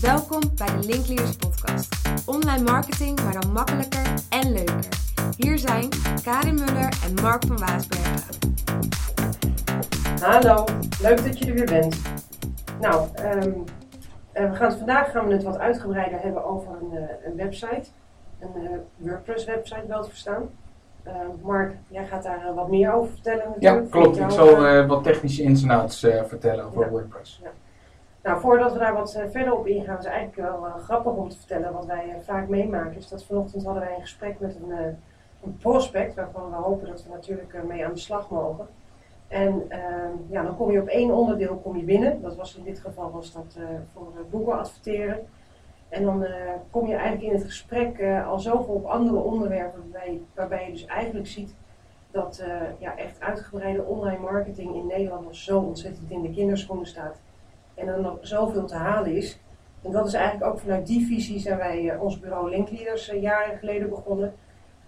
Welkom bij de Linkleaders podcast. Online marketing, maar dan makkelijker en leuker. Hier zijn Karin Muller en Mark van Waasbergen. Hallo, leuk dat je er weer bent. Nou, ehm, eh, we gaan het, vandaag gaan we het wat uitgebreider hebben over een, eh, een website. Een eh, WordPress website wel te verstaan. Ehm, Mark, jij gaat daar wat meer over vertellen Ja, natuurlijk. klopt. Jou, Ik zal wat technische ins en outs eh, vertellen over Ja. WordPress. Nou, voordat we daar wat eh, verder op ingaan, is eigenlijk wel eh, grappig om te vertellen wat wij eh, vaak meemaken. Is dat vanochtend hadden wij een gesprek met een, een prospect, waarvan we hopen dat we natuurlijk mee aan de slag mogen. En ehm, ja, dan kom je op één onderdeel kom je binnen. Dat was in dit geval was dat eh, voor Google adverteren. En dan kom je eigenlijk in het gesprek al zoveel op andere onderwerpen waarbij, waarbij je dus eigenlijk ziet dat ja, echt uitgebreide online marketing in Nederland nog zo ontzettend in de kinderschoenen staat. En er nog zoveel te halen is. En dat is eigenlijk ook vanuit die visie zijn wij eh, ons bureau Linkleaders eh, jaren geleden begonnen.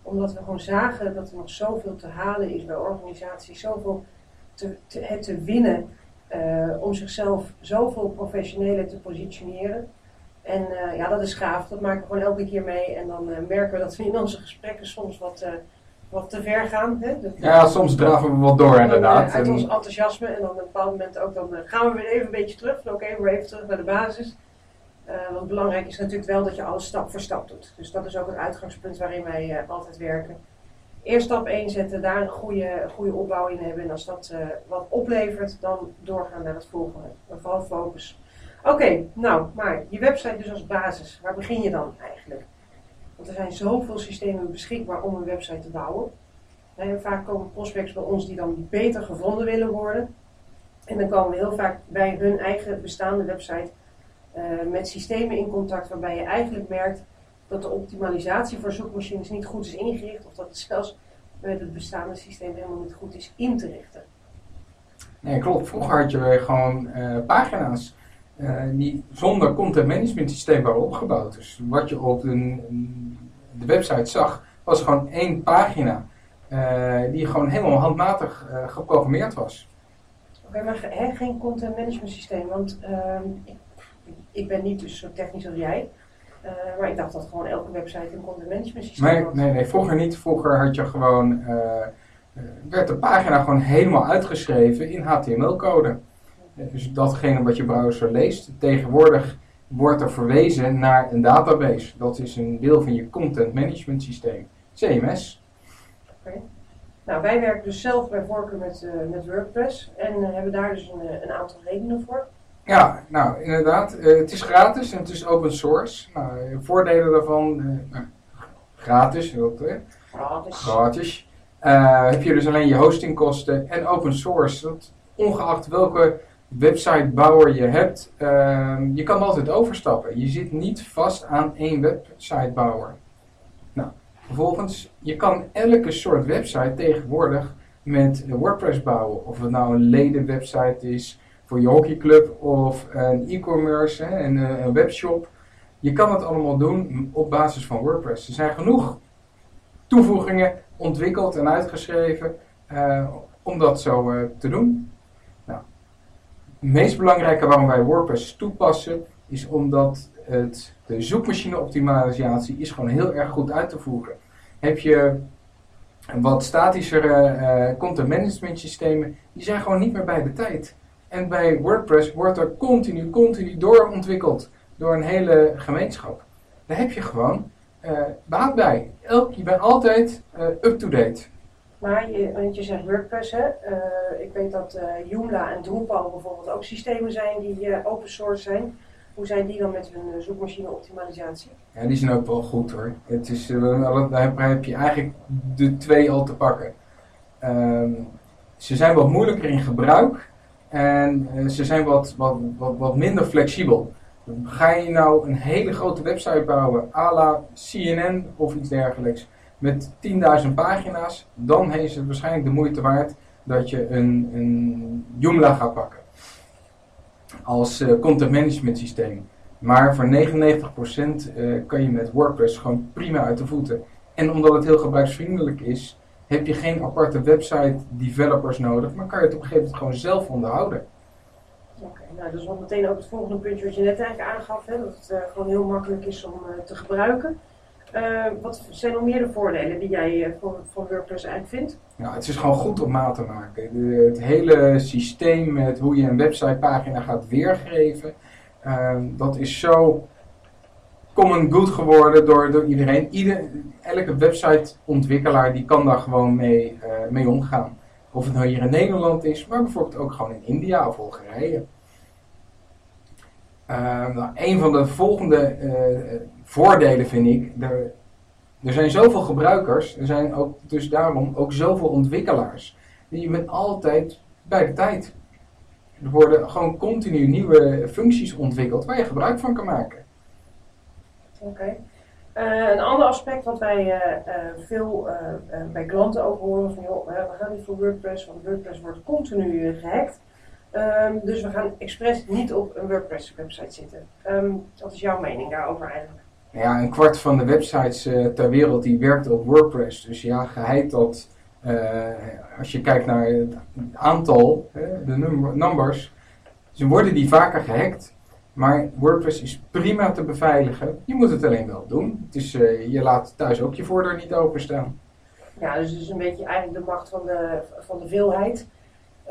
Omdat we gewoon zagen dat er nog zoveel te halen is bij organisaties, zoveel te, te, te winnen eh, om zichzelf zoveel professioneler te positioneren. En ja, dat is gaaf. Dat maken we gewoon elke keer mee. En dan merken we dat we in onze gesprekken soms wat, wat te ver gaan. Hè? Ja, soms draven we wat door inderdaad. eh, uit En- ons enthousiasme en dan op een bepaald moment ook dan eh, gaan we weer even een beetje terug. Oké, weer even terug naar de basis. Eh, want belangrijk is natuurlijk wel dat je alles stap voor stap doet. Dus dat is ook het uitgangspunt waarin wij altijd werken. Eerst stap 1 zetten, daar een goede, goede opbouw in hebben. En als dat wat oplevert, dan doorgaan naar het volgende. Maar vooral focus. Oké, nou, maar je website dus als basis. Waar begin je dan eigenlijk? Want er zijn zoveel systemen beschikbaar om een website te bouwen. En vaak komen prospects bij ons die dan beter gevonden willen worden. En dan komen we heel vaak bij hun eigen bestaande website eh, met systemen in contact waarbij je eigenlijk merkt dat de optimalisatie voor zoekmachines niet goed is ingericht. Of dat het zelfs met het bestaande systeem helemaal niet goed is in te richten. Nee, klopt. Vroeger had je gewoon eh, pagina's eh, die zonder content management systeem waren opgebouwd. Dus wat je op de, de website zag, was gewoon één pagina. eh, die gewoon helemaal handmatig eh, geprogrammeerd was. Oké, maar geen content management systeem. Want ehm, ik, ik ben niet dus zo technisch als jij. Eh, maar ik dacht dat gewoon elke website een content management systeem Nee, had. nee, nee, vroeger niet. Vroeger had je gewoon, werd de pagina gewoon helemaal uitgeschreven in HTML-code. Dus datgene wat je browser leest. Tegenwoordig wordt er verwezen naar een database. Dat is een deel van je content management systeem, CMS. Nou, wij werken dus zelf bij voorkeur met, eh, met WordPress en eh, hebben daar dus een, eh, een aantal redenen voor. Ja, nou inderdaad. het is gratis en het is open source. Nou, voordelen daarvan, nou, gratis, dat, Gratis. gratis. Heb je dus alleen je hostingkosten en open source. Dat, ongeacht welke websitebouwer je hebt, ehm, je kan altijd overstappen. Je zit niet vast aan één websitebouwer. Nou, vervolgens, je kan elke soort website tegenwoordig met WordPress bouwen. Of het nou een ledenwebsite is voor je hockeyclub of een e-commerce, een, eh, een webshop. Je kan het allemaal doen op basis van WordPress. Er zijn genoeg toevoegingen ontwikkeld en uitgeschreven eh, om dat zo eh, te doen. Meest belangrijke waarom wij WordPress toepassen is omdat het, de zoekmachine optimalisatie is gewoon heel erg goed uit te voeren. Heb je wat statischere eh, content management systemen, die zijn gewoon niet meer bij de tijd. En bij WordPress wordt er continu, continu doorontwikkeld door een hele gemeenschap. Daar heb je gewoon eh, baat bij. Elk, je bent altijd eh, up-to-date. Maar je, want je zegt WordPress, hè? Eh, ik weet dat eh Joomla en Drupal bijvoorbeeld ook systemen zijn die eh, open source zijn. Hoe zijn die dan met hun zoekmachine optimalisatie? Ja, die zijn ook wel goed hoor. Het is, daar heb je eigenlijk de twee al te pakken. Ehm, ze zijn wat moeilijker in gebruik en ze zijn wat, wat, wat, wat minder flexibel. Ga je nou een hele grote website bouwen, à la CNN of iets dergelijks, met 10.000 pagina's, dan is het waarschijnlijk de moeite waard dat je een, een Joomla gaat pakken. Als eh, content management systeem. Maar voor 99% eh, kan je met WordPress gewoon prima uit de voeten. En omdat het heel gebruiksvriendelijk is, heb je geen aparte website developers nodig, maar kan je het op een gegeven moment gewoon zelf onderhouden. Oké, nou dat is wel meteen ook het volgende puntje wat je net eigenlijk aangaf, hè, dat het uh, gewoon heel makkelijk is om te gebruiken. Uh, wat zijn nog meer de voordelen die jij van, van WordPress eigenlijk vindt? Nou, het is gewoon goed om maat te maken. Het hele systeem met hoe je een websitepagina gaat weergeven, ehm, dat is zo common good geworden door, door iedereen. Ieder, elke websiteontwikkelaar die kan daar gewoon mee, mee omgaan. Of het nou hier in Nederland is, maar bijvoorbeeld ook gewoon in India of Algerije. Uh, nou, een van de volgende uh, voordelen vind ik, er, er zijn zoveel gebruikers, er zijn ook, dus daarom ook zoveel ontwikkelaars. Je bent altijd bij de tijd. Er worden gewoon continu nieuwe functies ontwikkeld waar je gebruik van kan maken. Oké. Uh, een ander aspect wat wij uh, veel bij klanten ook horen van we gaan niet voor WordPress, want WordPress wordt continu gehackt. Um, dus we gaan expres niet op een WordPress website zitten. Um, wat is jouw mening daarover eigenlijk? Ja, een kwart van de websites ter wereld die werkt op WordPress. Dus ja, geheid dat als je kijkt naar het aantal, de number, numbers, ze worden die vaker gehackt. Maar WordPress is prima te beveiligen. Je moet het alleen wel doen. Het is, uh, je laat thuis ook je voordeur niet openstaan. Ja, dus het is een beetje eigenlijk de macht van de, van de veelheid.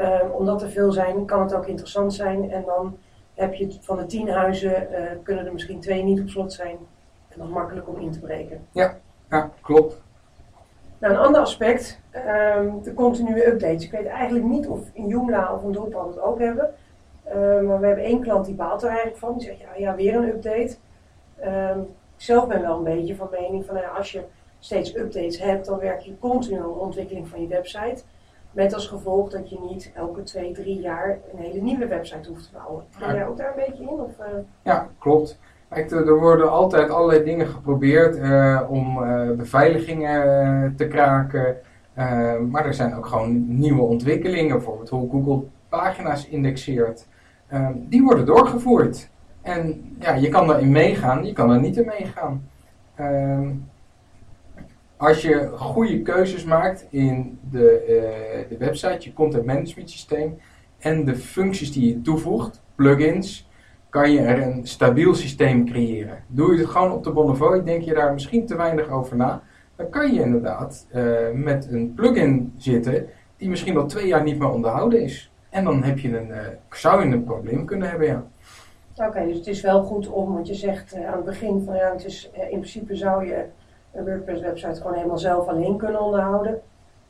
Um, omdat er veel zijn, kan het ook interessant zijn. En dan heb je van de tien huizen, uh, kunnen er misschien twee niet op slot zijn. En dan makkelijk om in te breken. Ja, ja klopt. Nou, een ander aspect, um, de continue updates. Ik weet eigenlijk niet of in Joomla of in Drupal het ook hebben. Uh, maar we hebben één klant die baalt er eigenlijk van. Die zegt, ja, ja weer een update. Um, ik zelf ben wel een beetje van mening van, nou ja, als je steeds updates hebt, dan werk je continu aan de ontwikkeling van je website. Met als gevolg dat je niet elke twee, drie jaar een hele nieuwe website hoeft te bouwen. Ben jij ook daar een beetje in? Of, uh... Ja, klopt. Kijk, er worden altijd allerlei dingen geprobeerd uh, om uh, beveiligingen te kraken. maar er zijn ook gewoon nieuwe ontwikkelingen. Bijvoorbeeld hoe Google pagina's indexeert. Die worden doorgevoerd. En ja, je kan daarin meegaan, je kan er niet in meegaan. Als je goede keuzes maakt in de, uh, de website, je content management systeem en de functies die je toevoegt, plugins, kan je er een stabiel systeem creëren. Doe je het gewoon op de Bonnevoie, denk je daar misschien te weinig over na, dan kan je inderdaad uh, met een plugin zitten die misschien al twee jaar niet meer onderhouden is. En dan heb je een, uh, zou je een probleem kunnen hebben, ja. Oké, dus het is wel goed om, want je zegt aan het begin van ja, het is, in principe zou je een WordPress website gewoon helemaal zelf alleen kunnen onderhouden.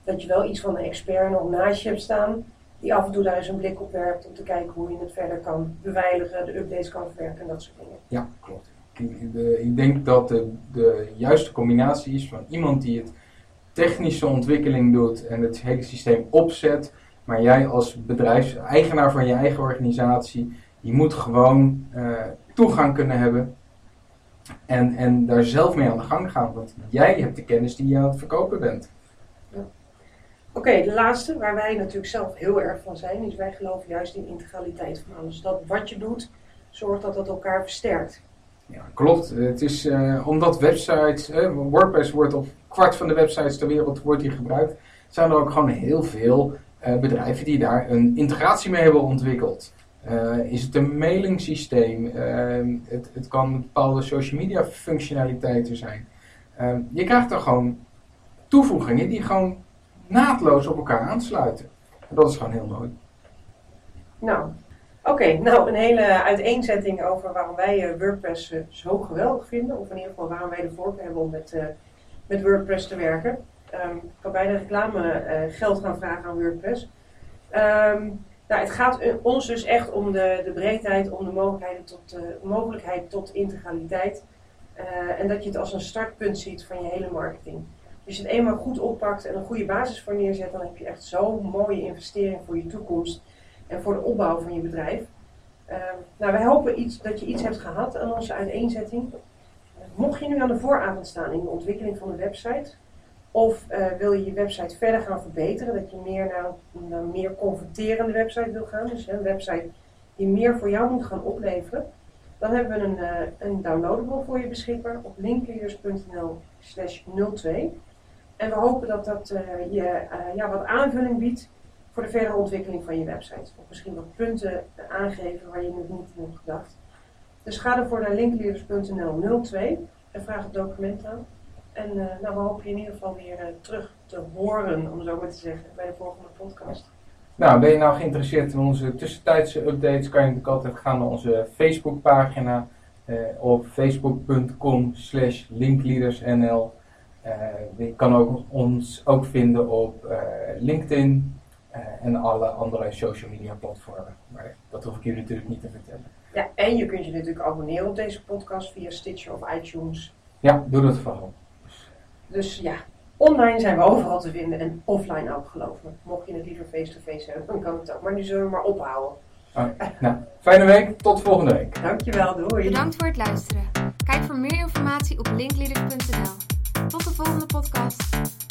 Dat je wel iets van een expert nog naast je hebt staan, die af en toe daar eens een blik op werpt om te kijken hoe je het verder kan beveiligen, de updates kan verwerken en dat soort dingen. Ja, klopt. Ik, ik denk dat de, de juiste combinatie is van iemand die het technische ontwikkeling doet en het hele systeem opzet maar jij als bedrijfseigenaar van je eigen organisatie, je moet gewoon uh, toegang kunnen hebben en, en daar zelf mee aan de gang gaan. Want jij hebt de kennis die je aan het verkopen bent. Ja. Oké, okay, de laatste, waar wij natuurlijk zelf heel erg van zijn, is wij geloven juist in integraliteit van alles. Dat wat je doet, zorgt dat het elkaar versterkt. Ja, klopt. Het is uh, omdat websites, uh, WordPress wordt op kwart van de websites ter wereld wordt die gebruikt, zijn er ook gewoon heel veel uh, bedrijven die daar een integratie mee hebben ontwikkeld. Uh, is het een mailingsysteem? Uh, het, het kan bepaalde social media functionaliteiten zijn. je krijgt er gewoon toevoegingen die gewoon naadloos op elkaar aansluiten. En dat is gewoon heel mooi. Nou, oké. nou, een hele uiteenzetting over waarom wij WordPress zo geweldig vinden. Of in ieder geval waarom wij de voorkeur hebben om met, met WordPress te werken. Um, ik kan bijna reclame uh, geld gaan vragen aan WordPress. Um, nou, het gaat ons dus echt om de, de breedheid, om de mogelijkheid tot, uh, mogelijkheid tot integraliteit. Uh, en dat je het als een startpunt ziet van je hele marketing. Als je het eenmaal goed oppakt en een goede basis voor neerzet, dan heb je echt zo'n mooie investering voor je toekomst en voor de opbouw van je bedrijf. Uh, nou, wij hopen iets, dat je iets hebt gehad aan onze uiteenzetting. Mocht je nu aan de vooravond staan in de ontwikkeling van de website, of uh, wil je je website verder gaan verbeteren, dat je meer naar, een meer converterende website wil gaan, dus een website die meer voor jou moet gaan opleveren, dan hebben we een, uh, een downloadable voor je beschikbaar op linkleaders.nl slash 02. En we hopen dat dat uh, je ja, wat aanvulling biedt voor de verdere ontwikkeling van je website. Of misschien wat punten aangeven waar je nog niet in hebt gedacht. Dus ga ervoor naar linkleaders.nl 02 en vraag het document aan. En uh, nou, we hopen je in ieder geval weer uh, terug te horen, om zo maar te zeggen, bij de volgende podcast. Nou, ben je nou geïnteresseerd in onze tussentijdse updates, kan je natuurlijk altijd gaan naar onze Facebookpagina uh, op facebook.com slash linkleadersnl. je kan ook ons ook vinden op LinkedIn en alle andere social media platformen. Maar dat hoef ik jullie natuurlijk niet te vertellen. Ja, en je kunt je natuurlijk abonneren op deze podcast via Stitcher of iTunes. Ja, doe dat vooral. Dus ja, online zijn we overal te vinden en offline ook, geloof me. Mocht je het liever face-to-face hebben, dan kan het ook. Maar nu zullen we maar ophouden. nou, fijne week, tot volgende week. Dankjewel, doei. Bedankt voor het luisteren. Kijk voor meer informatie op linkleaders.nl. Tot de volgende podcast.